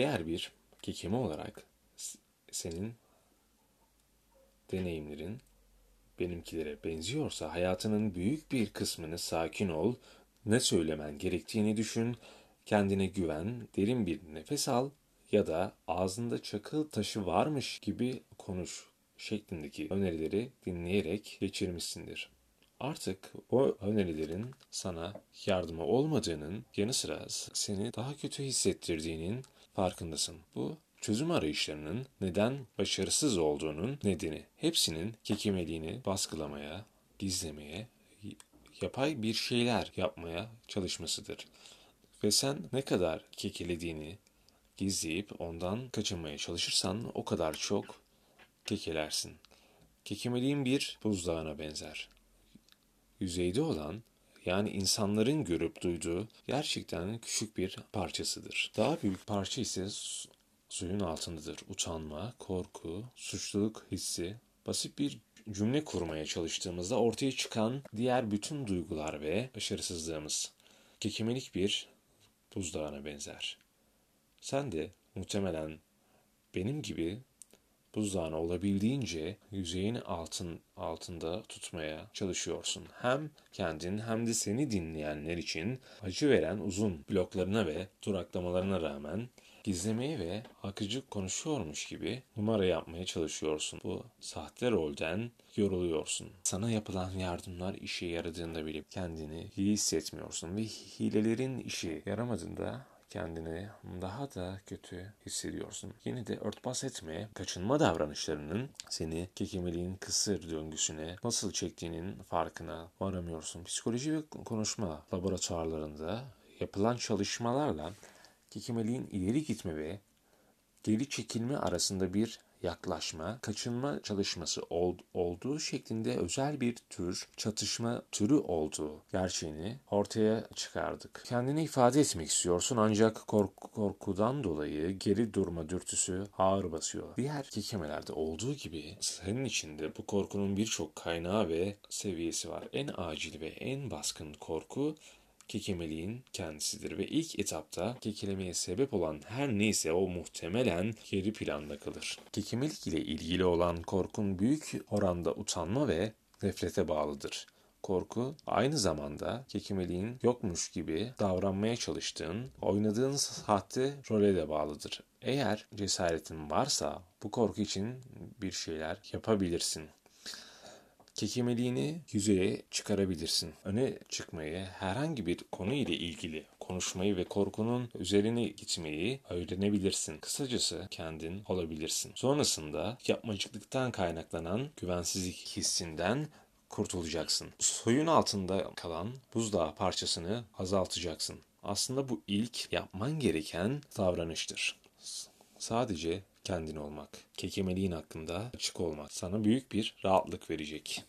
Eğer bir kekeme olarak senin deneyimlerin benimkilere benziyorsa hayatının büyük bir kısmını sakin ol, ne söylemen gerektiğini düşün, kendine güven, derin bir nefes al ya da ağzında çakıl taşı varmış gibi konuş şeklindeki önerileri dinleyerek geçirmişsindir. Artık o önerilerin sana yardımı olmadığının yanı sıra seni daha kötü hissettirdiğinin farkındasın. Bu çözüm arayışlarının neden başarısız olduğunun nedeni hepsinin kekemeliğini baskılamaya, gizlemeye, yapay bir şeyler yapmaya çalışmasıdır. Ve sen ne kadar kekelediğini gizleyip ondan kaçınmaya çalışırsan o kadar çok kekelersin. Kekemeliğin bir buzdağına benzer. Yüzeyde olan yani insanların görüp duyduğu gerçekten küçük bir parçasıdır. Daha büyük parça ise su- suyun altındadır. Utanma, korku, suçluluk hissi, basit bir cümle kurmaya çalıştığımızda ortaya çıkan diğer bütün duygular ve başarısızlığımız. Kekemelik bir buzdağına benzer. Sen de muhtemelen benim gibi buzdağını olabildiğince yüzeyin altın altında tutmaya çalışıyorsun. Hem kendin hem de seni dinleyenler için acı veren uzun bloklarına ve duraklamalarına rağmen gizlemeye ve akıcı konuşuyormuş gibi numara yapmaya çalışıyorsun. Bu sahte rolden yoruluyorsun. Sana yapılan yardımlar işe yaradığında bile kendini iyi hissetmiyorsun ve hilelerin işe yaramadığında kendini daha da kötü hissediyorsun. Yine de örtbas etme, kaçınma davranışlarının seni kekemeliğin kısır döngüsüne nasıl çektiğinin farkına varamıyorsun. Psikoloji ve konuşma laboratuvarlarında yapılan çalışmalarla kekemeliğin ileri gitme ve geri çekilme arasında bir yaklaşma, kaçınma çalışması ol- olduğu şeklinde özel bir tür çatışma türü olduğu gerçeğini ortaya çıkardık. Kendini ifade etmek istiyorsun ancak korku, korkudan dolayı geri durma dürtüsü ağır basıyor. Diğer kekemelerde olduğu gibi senin içinde bu korkunun birçok kaynağı ve seviyesi var. En acil ve en baskın korku kekemeliğin kendisidir ve ilk etapta kekelemeye sebep olan her neyse o muhtemelen geri planda kalır. Kekemelik ile ilgili olan korkun büyük oranda utanma ve nefrete bağlıdır. Korku aynı zamanda kekemeliğin yokmuş gibi davranmaya çalıştığın, oynadığın sahte role de bağlıdır. Eğer cesaretin varsa bu korku için bir şeyler yapabilirsin kekemeliğini yüzeye çıkarabilirsin. Öne çıkmayı, herhangi bir konu ile ilgili konuşmayı ve korkunun üzerine gitmeyi öğrenebilirsin. Kısacası kendin olabilirsin. Sonrasında yapmacıklıktan kaynaklanan güvensizlik hissinden kurtulacaksın. Suyun altında kalan buzdağı parçasını azaltacaksın. Aslında bu ilk yapman gereken davranıştır. Sadece kendin olmak, kekemeliğin hakkında açık olmak sana büyük bir rahatlık verecek.